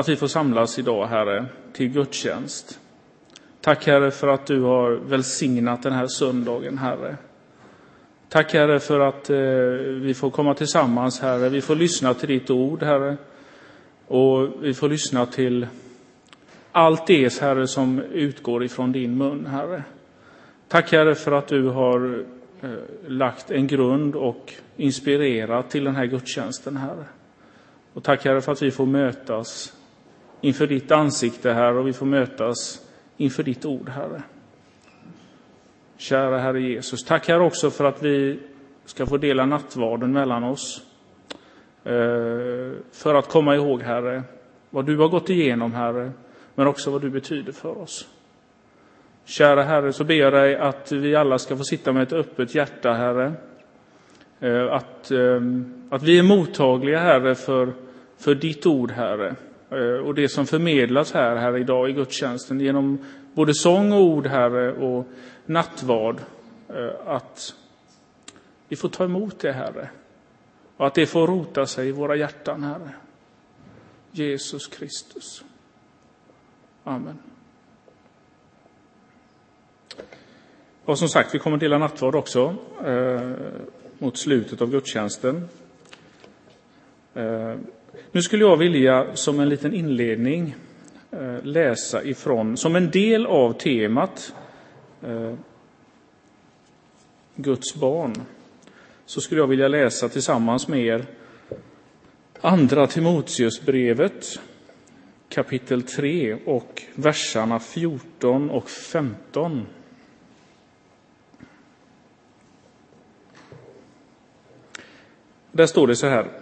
att vi får samlas idag, Herre, till gudstjänst. Tack, Herre, för att du har välsignat den här söndagen, Herre. Tack, Herre, för att eh, vi får komma tillsammans, Herre. Vi får lyssna till ditt ord, Herre. Och vi får lyssna till allt det, Herre, som utgår ifrån din mun, Herre. Tack, Herre, för att du har eh, lagt en grund och inspirerat till den här gudstjänsten, Herre. Och tack, Herre, för att vi får mötas inför ditt ansikte, Herre, och vi får mötas inför ditt ord, Herre. Kära Herre Jesus, tack Herre också för att vi ska få dela nattvarden mellan oss. Eh, för att komma ihåg, Herre, vad du har gått igenom, Herre, men också vad du betyder för oss. Kära Herre, så ber jag dig att vi alla ska få sitta med ett öppet hjärta, Herre. Eh, att, eh, att vi är mottagliga, Herre, för, för ditt ord, Herre. Eh, och det som förmedlas här, här idag i gudstjänsten genom både sång och ord, Herre, och nattvard. Eh, att vi får ta emot det, Herre. Och att det får rota sig i våra hjärtan, Herre. Jesus Kristus. Amen. Och som sagt, vi kommer dela nattvard också eh, mot slutet av gudstjänsten. Eh, nu skulle jag vilja som en liten inledning eh, läsa ifrån, som en del av temat eh, Guds barn, så skulle jag vilja läsa tillsammans med er Andra Timoteusbrevet kapitel 3 och verserna 14 och 15. Där står det så här.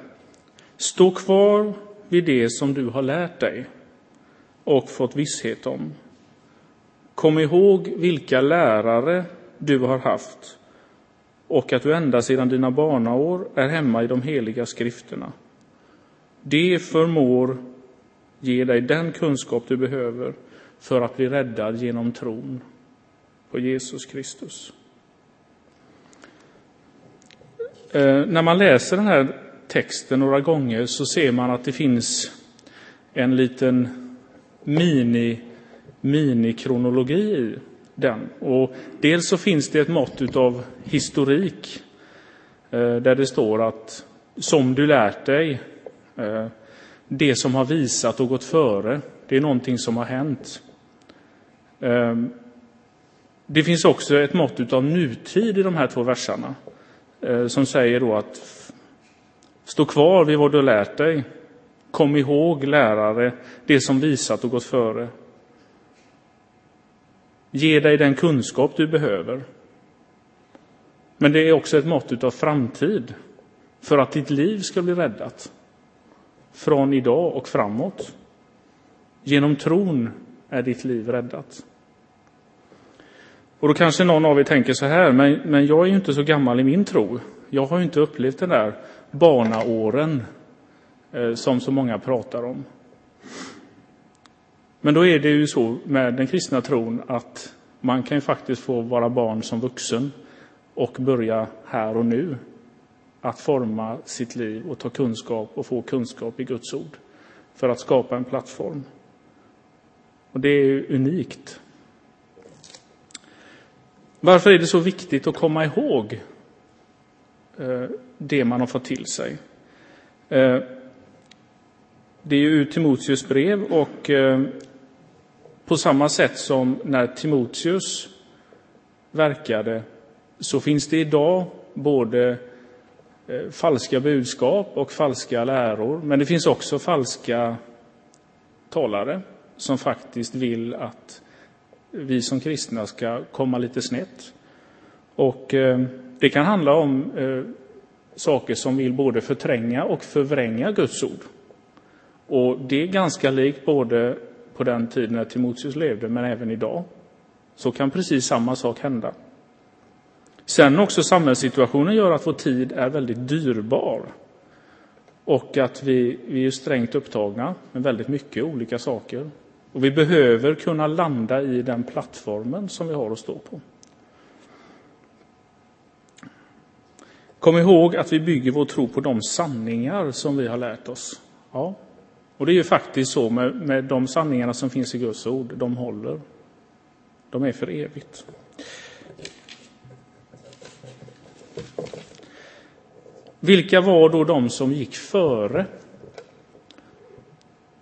Stå kvar vid det som du har lärt dig och fått visshet om. Kom ihåg vilka lärare du har haft och att du ända sedan dina barnaår är hemma i de heliga skrifterna. Det förmår ge dig den kunskap du behöver för att bli räddad genom tron på Jesus Kristus. Eh, när man läser den här texten några gånger så ser man att det finns en liten mini, minikronologi i den. Och dels så finns det ett mått av historik eh, där det står att som du lärt dig, eh, det som har visat och gått före, det är någonting som har hänt. Ehm, det finns också ett mått av nutid i de här två verserna eh, som säger då att stå kvar vid vad du har lärt dig. Kom ihåg, lärare, det som visat och gått före. Ge dig den kunskap du behöver. Men det är också ett mått av framtid för att ditt liv ska bli räddat från idag och framåt. Genom tron är ditt liv räddat. Och då kanske någon av er tänker så här, men, men jag är ju inte så gammal i min tro. Jag har ju inte upplevt det där barnaåren eh, som så många pratar om. Men då är det ju så med den kristna tron att man kan ju faktiskt få vara barn som vuxen och börja här och nu att forma sitt liv och ta kunskap och få kunskap i Guds ord för att skapa en plattform. Och det är unikt. Varför är det så viktigt att komma ihåg eh, det man har fått till sig? Eh, det är ju ur Timoteus brev och eh, på samma sätt som när Timoteus verkade så finns det idag både eh, falska budskap och falska läror. Men det finns också falska talare som faktiskt vill att vi som kristna ska komma lite snett. Och det kan handla om saker som vill både förtränga och förvränga Guds ord. Och det är ganska likt både på den tiden när Timoteus levde, men även idag. Så kan precis samma sak hända. Sen också samhällssituationen gör att vår tid är väldigt dyrbar. Och att vi, vi är strängt upptagna med väldigt mycket olika saker. Och vi behöver kunna landa i den plattformen som vi har att stå på. Kom ihåg att vi bygger vår tro på de sanningar som vi har lärt oss. Ja, Och det är ju faktiskt så med, med de sanningarna som finns i Guds ord, de håller. De är för evigt. Vilka var då de som gick före?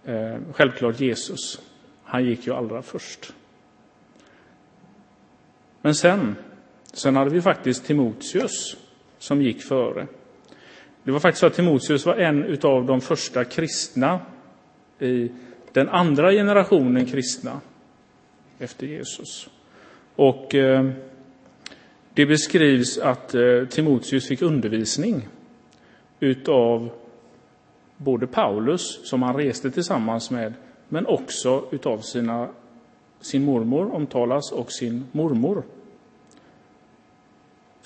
Eh, självklart Jesus. Han gick ju allra först. Men sen, sen hade vi faktiskt Timoteus som gick före. Det var faktiskt så att Timoteus var en av de första kristna i den andra generationen kristna efter Jesus. Och eh, det beskrivs att eh, Timoteus fick undervisning utav både Paulus, som han reste tillsammans med, men också utav sina, sin mormor, omtalas, och sin mormor.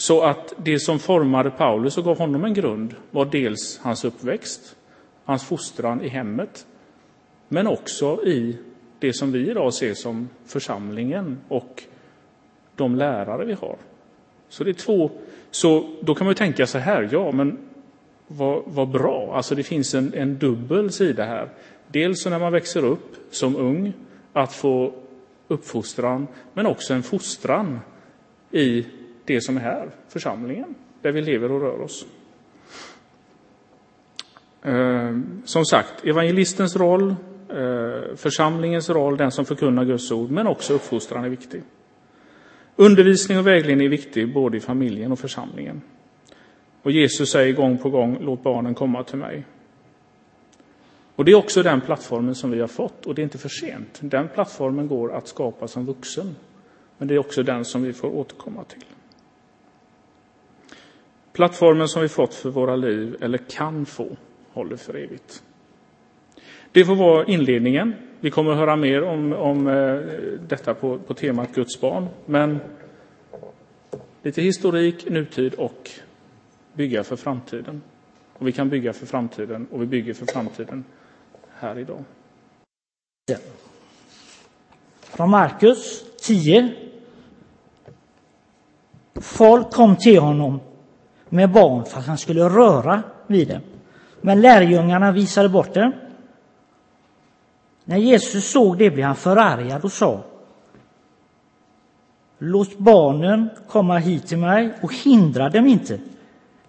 Så att det som formade Paulus och gav honom en grund var dels hans uppväxt, hans fostran i hemmet, men också i det som vi idag ser som församlingen och de lärare vi har. Så det är två, så då kan man ju tänka så här, ja men vad, vad bra, alltså det finns en, en dubbel sida här. Dels när man växer upp som ung, att få uppfostran, men också en fostran i det som är här, församlingen, där vi lever och rör oss. Eh, som sagt, evangelistens roll, eh, församlingens roll, den som förkunnar Guds ord, men också uppfostran är viktig. Undervisning och vägledning är viktig både i familjen och församlingen. Och Jesus säger gång på gång, låt barnen komma till mig. Och det är också den plattformen som vi har fått och det är inte för sent. Den plattformen går att skapa som vuxen. Men det är också den som vi får återkomma till. Plattformen som vi fått för våra liv, eller kan få, håller för evigt. Det får vara inledningen. Vi kommer att höra mer om, om eh, detta på, på temat Guds barn. Men lite historik, nutid och bygga för framtiden. Och vi kan bygga för framtiden och vi bygger för framtiden här idag. Från Markus 10. Folk kom till honom med barn för att han skulle röra vid dem. Men lärjungarna visade bort det. När Jesus såg det blev han förargad och sa Låt barnen komma hit till mig och hindra dem inte.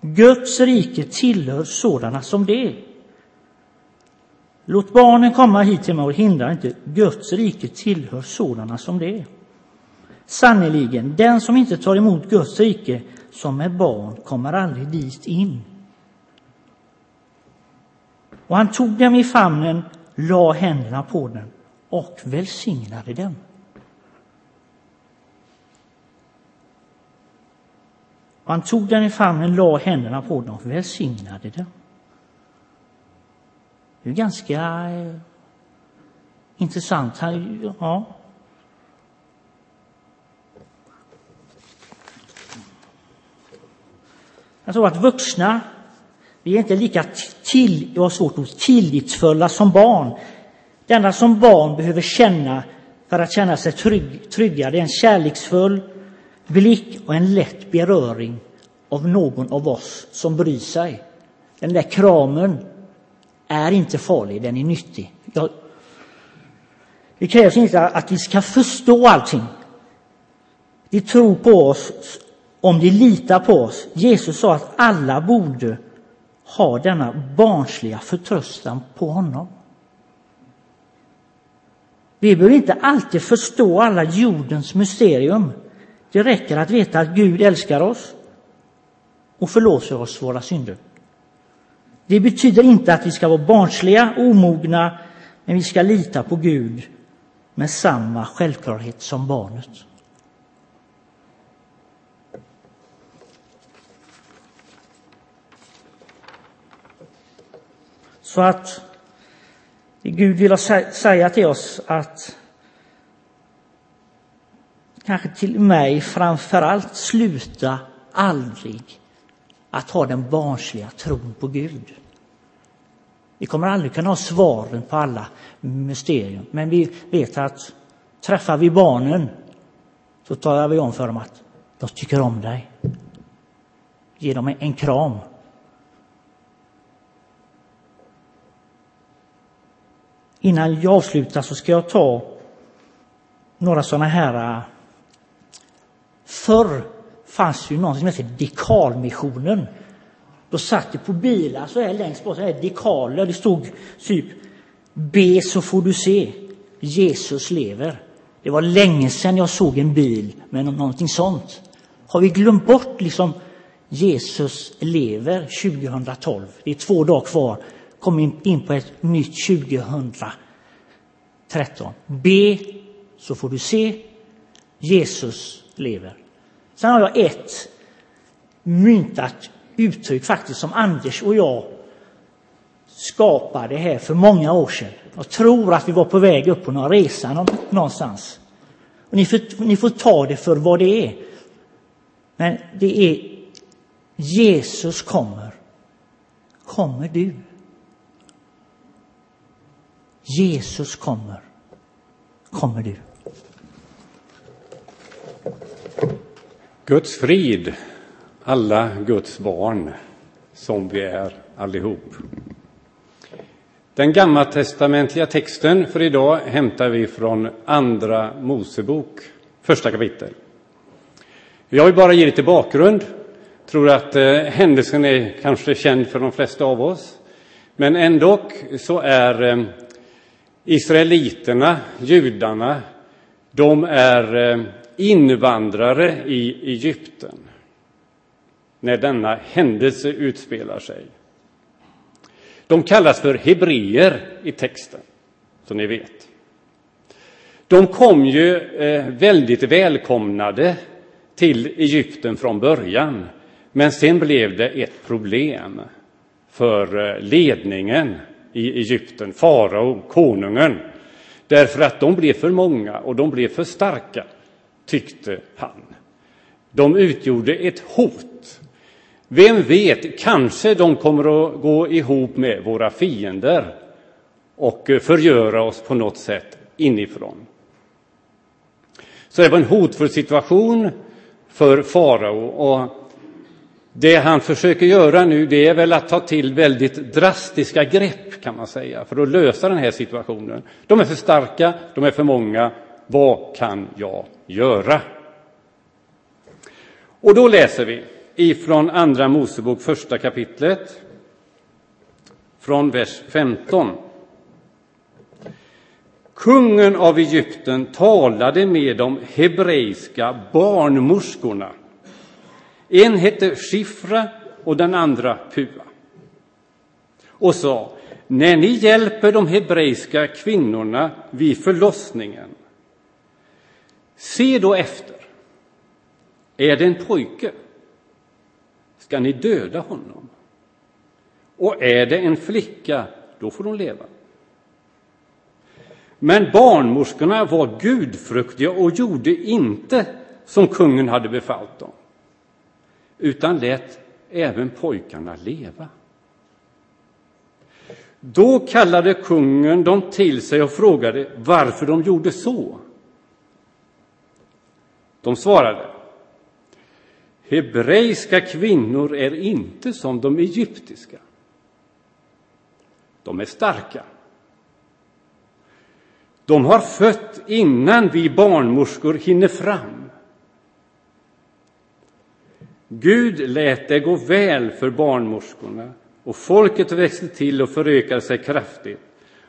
Guds rike tillhör sådana som det. Låt barnen komma hit till mig och hindra inte. Guds rike tillhör sådana som det. Sannerligen, den som inte tar emot Guds rike som är barn kommer aldrig dit in. Och han tog dem i famnen, la händerna på dem och välsignade dem. Och han tog dem i famnen, la händerna på dem och välsignade dem. Det är ganska eh, intressant. ja. Jag tror att vuxna, vi är inte lika till, jag har svårt ord, tillitsfulla som barn. Det enda som barn behöver känna för att känna sig trygg, trygga, det är en kärleksfull blick och en lätt beröring av någon av oss som bryr sig. Den där kramen är inte farlig, den är nyttig. Jag, det krävs inte att vi ska förstå allting. De tror på oss om de litar på oss. Jesus sa att alla borde ha denna barnsliga förtröstan på honom. Vi behöver inte alltid förstå alla jordens mysterium. Det räcker att veta att Gud älskar oss och förlåter oss våra synder. Det betyder inte att vi ska vara barnsliga, och omogna, men vi ska lita på Gud med samma självklarhet som barnet. Så att Gud vill säga till oss att kanske till mig framför allt sluta aldrig att ha den barnsliga tron på Gud. Vi kommer aldrig kunna ha svaren på alla mysterier, men vi vet att träffar vi barnen så talar vi om för dem att de tycker om dig. Ge dem en kram. Innan jag avslutar så ska jag ta några sådana här... Äh, förr fanns ju någonting som hette Dekalmissionen. Då satt det på bilar så här längst bort, så här dekaler. Det stod typ Be så får du se. Jesus lever. Det var länge sedan jag såg en bil med någonting sånt. Har vi glömt bort liksom Jesus lever 2012? Det är två dagar kvar. Kom in på ett nytt 2013. Be så får du se. Jesus lever. Sen har jag ett myntat uttryck faktiskt som Anders och jag skapade här för många år sedan. Jag tror att vi var på väg upp på någon resa någonstans. Och ni, får, ni får ta det för vad det är. Men det är Jesus kommer. Kommer du? Jesus kommer. Kommer du? Guds frid, alla Guds barn, som vi är allihop. Den gammaltestamentliga texten för idag hämtar vi från Andra Mosebok, första kapitel. Jag vill bara ge lite bakgrund. tror att eh, händelsen är kanske känd för de flesta av oss. Men ändå så är eh, israeliterna, judarna, de är eh, invandrare i Egypten när denna händelse utspelar sig. De kallas för hebreer i texten, som ni vet. De kom ju eh, väldigt välkomnade till Egypten från början, men sen blev det ett problem för eh, ledningen i Egypten, farao, konungen, därför att de blev för många och de blev för starka, tyckte han. De utgjorde ett hot vem vet, kanske de kommer att gå ihop med våra fiender och förgöra oss på något sätt inifrån. Så det var en hotfull situation för farao och det han försöker göra nu det är väl att ta till väldigt drastiska grepp kan man säga för att lösa den här situationen. De är för starka, de är för många. Vad kan jag göra? Och då läser vi ifrån Andra Mosebok, första kapitlet, från vers 15. Kungen av Egypten talade med de hebreiska barnmorskorna. En hette Shifra och den andra Pua. Och sa, när ni hjälper de hebreiska kvinnorna vid förlossningen, se då efter. Är det en pojke? ska ni döda honom. Och är det en flicka, då får hon leva. Men barnmorskorna var gudfruktiga och gjorde inte som kungen hade befallt dem, utan lät även pojkarna leva. Då kallade kungen dem till sig och frågade varför de gjorde så. De svarade Hebreiska kvinnor är inte som de egyptiska. De är starka. De har fött innan vi barnmorskor hinner fram. Gud lät det gå väl för barnmorskorna och folket växte till och förökade sig kraftigt.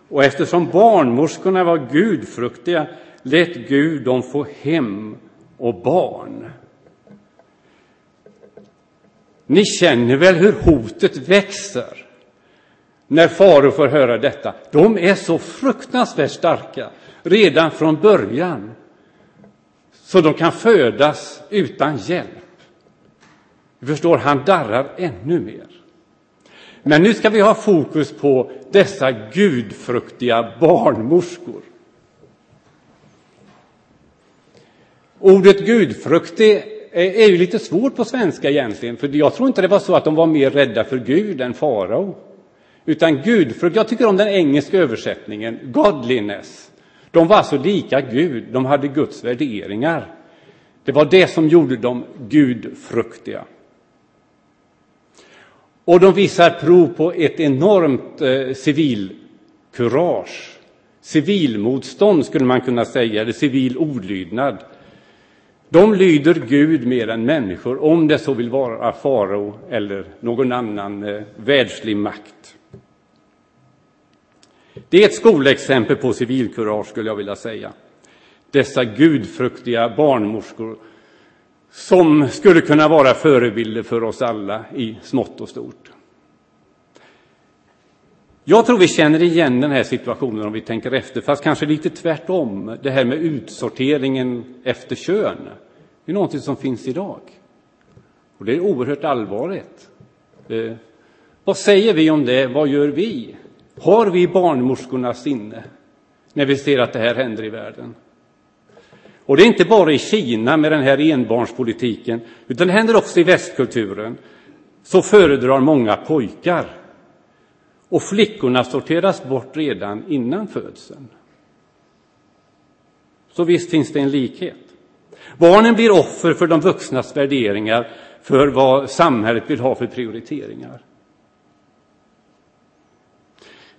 Och eftersom barnmorskorna var gudfruktiga lät Gud dem få hem och barn. Ni känner väl hur hotet växer när faror får höra detta. De är så fruktansvärt starka redan från början så de kan födas utan hjälp. Du förstår, han darrar ännu mer. Men nu ska vi ha fokus på dessa gudfruktiga barnmorskor. Ordet gudfruktig är ju lite svårt på svenska egentligen, för jag tror inte det var så att de var mer rädda för Gud än farao. Utan gudfrukt, jag tycker om den engelska översättningen, godliness. De var alltså lika Gud, de hade Guds värderingar. Det var det som gjorde dem gudfruktiga. Och de visar prov på ett enormt eh, civilkurage civilmotstånd skulle man kunna säga, eller civil olydnad. De lyder Gud mer än människor, om det så vill vara farao eller någon annan eh, världslig makt. Det är ett skolexempel på civilkurage, skulle jag vilja säga. Dessa gudfruktiga barnmorskor som skulle kunna vara förebilder för oss alla i smått och stort. Jag tror vi känner igen den här situationen om vi tänker efter, fast kanske lite tvärtom. Det här med utsorteringen efter kön. Det är någonting som finns idag. Och det är oerhört allvarligt. Eh, vad säger vi om det? Vad gör vi? Har vi barnmorskornas sinne när vi ser att det här händer i världen? Och det är inte bara i Kina med den här enbarnspolitiken, utan det händer också i västkulturen. Så föredrar många pojkar. Och flickorna sorteras bort redan innan födseln. Så visst finns det en likhet. Barnen blir offer för de vuxnas värderingar, för vad samhället vill ha för prioriteringar.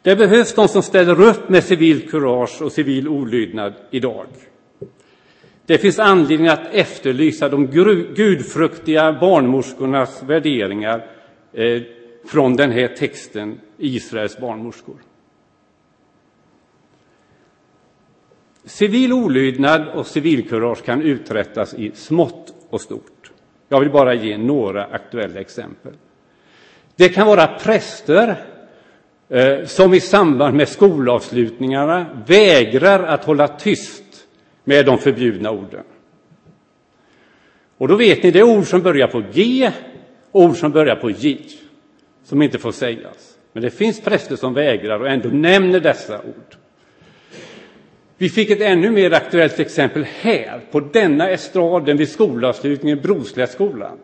Det behövs de som ställer upp med civil kurage och civil olydnad idag. Det finns anledning att efterlysa de gudfruktiga barnmorskornas värderingar eh, från den här texten, Israels barnmorskor. Civil olydnad och civilkurage kan uträttas i smått och stort. Jag vill bara ge några aktuella exempel. Det kan vara präster eh, som i samband med skolavslutningarna vägrar att hålla tyst med de förbjudna orden. Och då vet ni, det är ord som börjar på G och ord som börjar på J, som inte får sägas. Men det finns präster som vägrar och ändå nämner dessa ord. Vi fick ett ännu mer aktuellt exempel här, på denna estraden vid skolavslutningen, Broslättsskolan.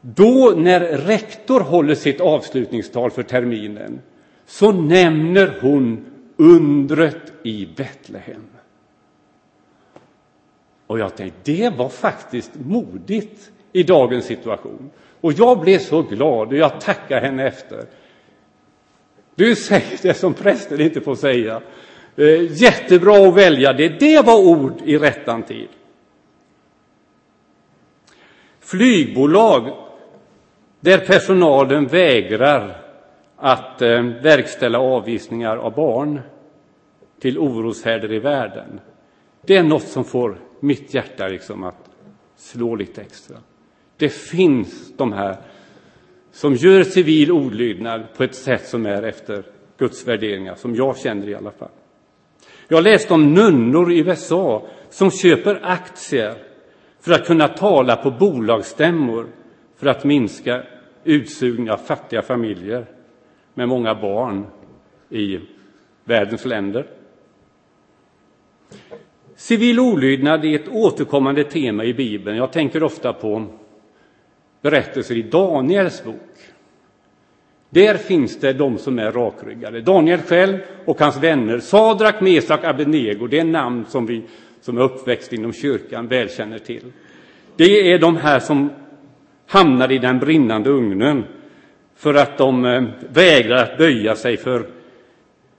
Då, när rektor håller sitt avslutningstal för terminen, så nämner hon undret i Betlehem. Och jag tänkte, det var faktiskt modigt i dagens situation. Och jag blev så glad och jag tackar henne efter. Du säger det som prästen inte får säga. Eh, jättebra att välja det. Det var ord i rättan tid. Flygbolag där personalen vägrar att eh, verkställa avvisningar av barn till oroshärdar i världen. Det är något som får mitt hjärta liksom att slå lite extra. Det finns de här som gör civil olydnad på ett sätt som är efter Guds värderingar, som jag känner i alla fall. Jag läste om nunnor i USA som köper aktier för att kunna tala på bolagsstämmor för att minska utsugning av fattiga familjer med många barn i världens länder. Civil olydnad är ett återkommande tema i Bibeln. Jag tänker ofta på berättelser i Daniels bok. Där finns det de som är rakryggade. Daniel själv och hans vänner, Sadrak, Mesak, Abednego, det är namn som vi som är uppväxt inom kyrkan väl känner till. Det är de här som hamnar i den brinnande ugnen för att de eh, vägrar att böja sig för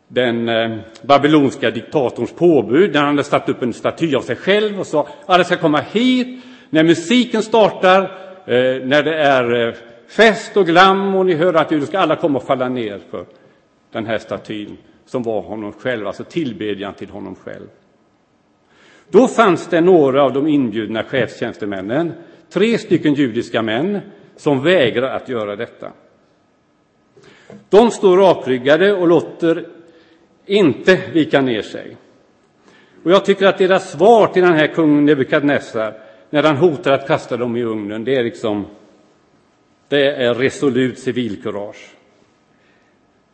den eh, babylonska diktatorns påbud när han hade satt upp en staty av sig själv och sa alla ska komma hit när musiken startar, eh, när det är eh, fest och glam och ni hör att du ska alla komma och falla ner för den här statyn som var honom själv, alltså tillbedjan till honom själv. Då fanns det några av de inbjudna chefstjänstemännen, tre stycken judiska män, som vägrar att göra detta. De står rakryggade och låter inte vika ner sig. Och jag tycker att deras svar till den här kungen Nebukadnessar, när han hotar att kasta dem i ugnen, det är liksom, det är resolut civilkurage.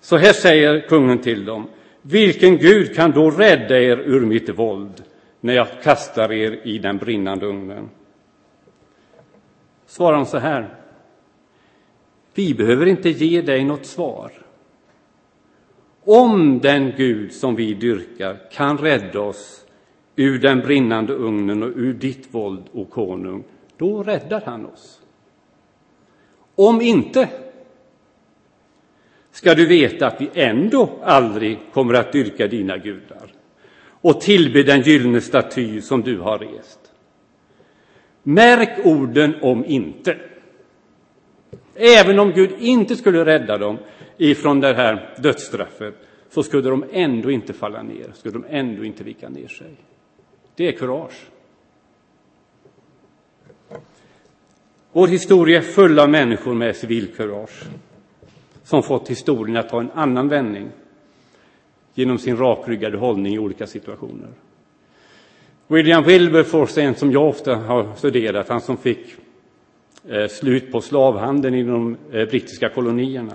Så här säger kungen till dem, vilken Gud kan då rädda er ur mitt våld när jag kastar er i den brinnande ugnen? Svarar han så här, vi behöver inte ge dig något svar. Om den Gud som vi dyrkar kan rädda oss ur den brinnande ugnen och ur ditt våld, o konung, då räddar han oss. Om inte, ska du veta att vi ändå aldrig kommer att dyrka dina gudar och tillbe den gyllene staty som du har rest. Märk orden om inte. Även om Gud inte skulle rädda dem ifrån det här dödsstraffet så skulle de ändå inte falla ner, skulle de ändå inte vika ner sig. Det är kurage. Vår historia är full av människor med civilkurage som fått historien att ta en annan vändning genom sin rakryggade hållning i olika situationer. William Wilberforce är en som jag ofta har studerat, han som fick Eh, slut på slavhandeln i de eh, brittiska kolonierna.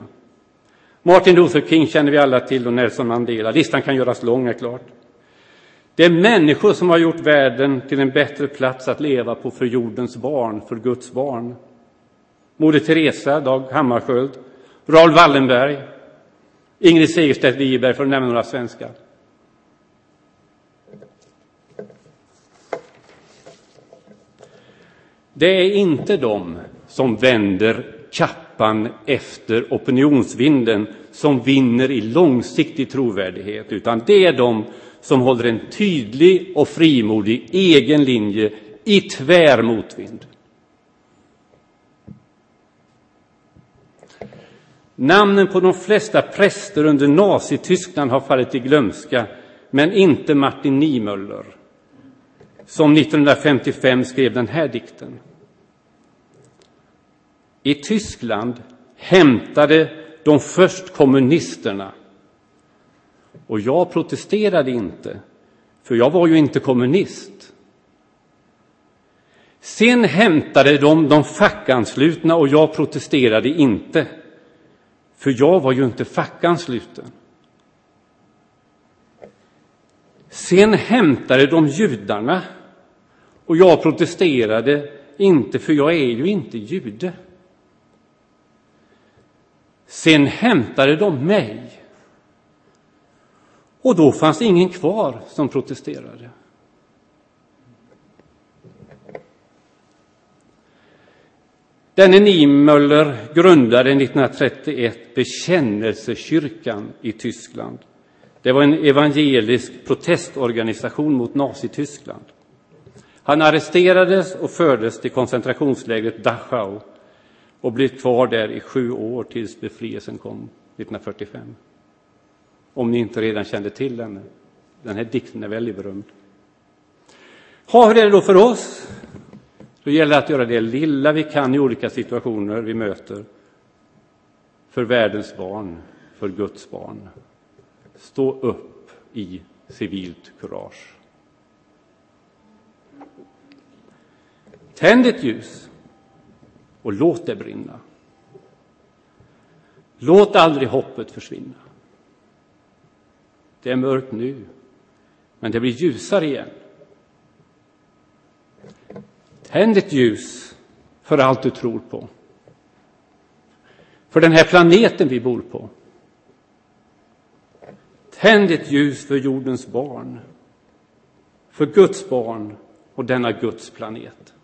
Martin Luther King känner vi alla till och Nelson Mandela. Listan kan göras lång, är klart. Det är människor som har gjort världen till en bättre plats att leva på för jordens barn, för Guds barn. Moder Teresa, Dag Hammarskjöld, Raoul Wallenberg, Ingrid Segerstedt Wiberg, för att nämna några svenskar. Det är inte de som vänder kappan efter opinionsvinden som vinner i långsiktig trovärdighet, utan det är de som håller en tydlig och frimodig egen linje i tvär motvind. Namnen på de flesta präster under Nazityskland har fallit i glömska, men inte Martin Niemöller, som 1955 skrev den här dikten. I Tyskland hämtade de först kommunisterna. Och jag protesterade inte, för jag var ju inte kommunist. Sen hämtade de de fackanslutna och jag protesterade inte, för jag var ju inte fackansluten. Sen hämtade de judarna och jag protesterade inte, för jag är ju inte jude. Sen hämtade de mig. Och då fanns ingen kvar som protesterade. Denne Niemöller grundade 1931 Bekännelsekyrkan i Tyskland. Det var en evangelisk protestorganisation mot Nazityskland. Han arresterades och fördes till koncentrationslägret Dachau och blev kvar där i sju år tills befrielsen kom 1945. Om ni inte redan kände till den. Den här dikten är väldigt berömd. Ha, hur är det då för oss? Då gäller det att göra det lilla vi kan i olika situationer vi möter. För världens barn, för Guds barn. Stå upp i civilt kurage. Tänd ett ljus och låt det brinna. Låt aldrig hoppet försvinna. Det är mörkt nu, men det blir ljusare igen. Tänd ett ljus för allt du tror på. För den här planeten vi bor på. Tänd ett ljus för jordens barn. För Guds barn och denna Guds planet.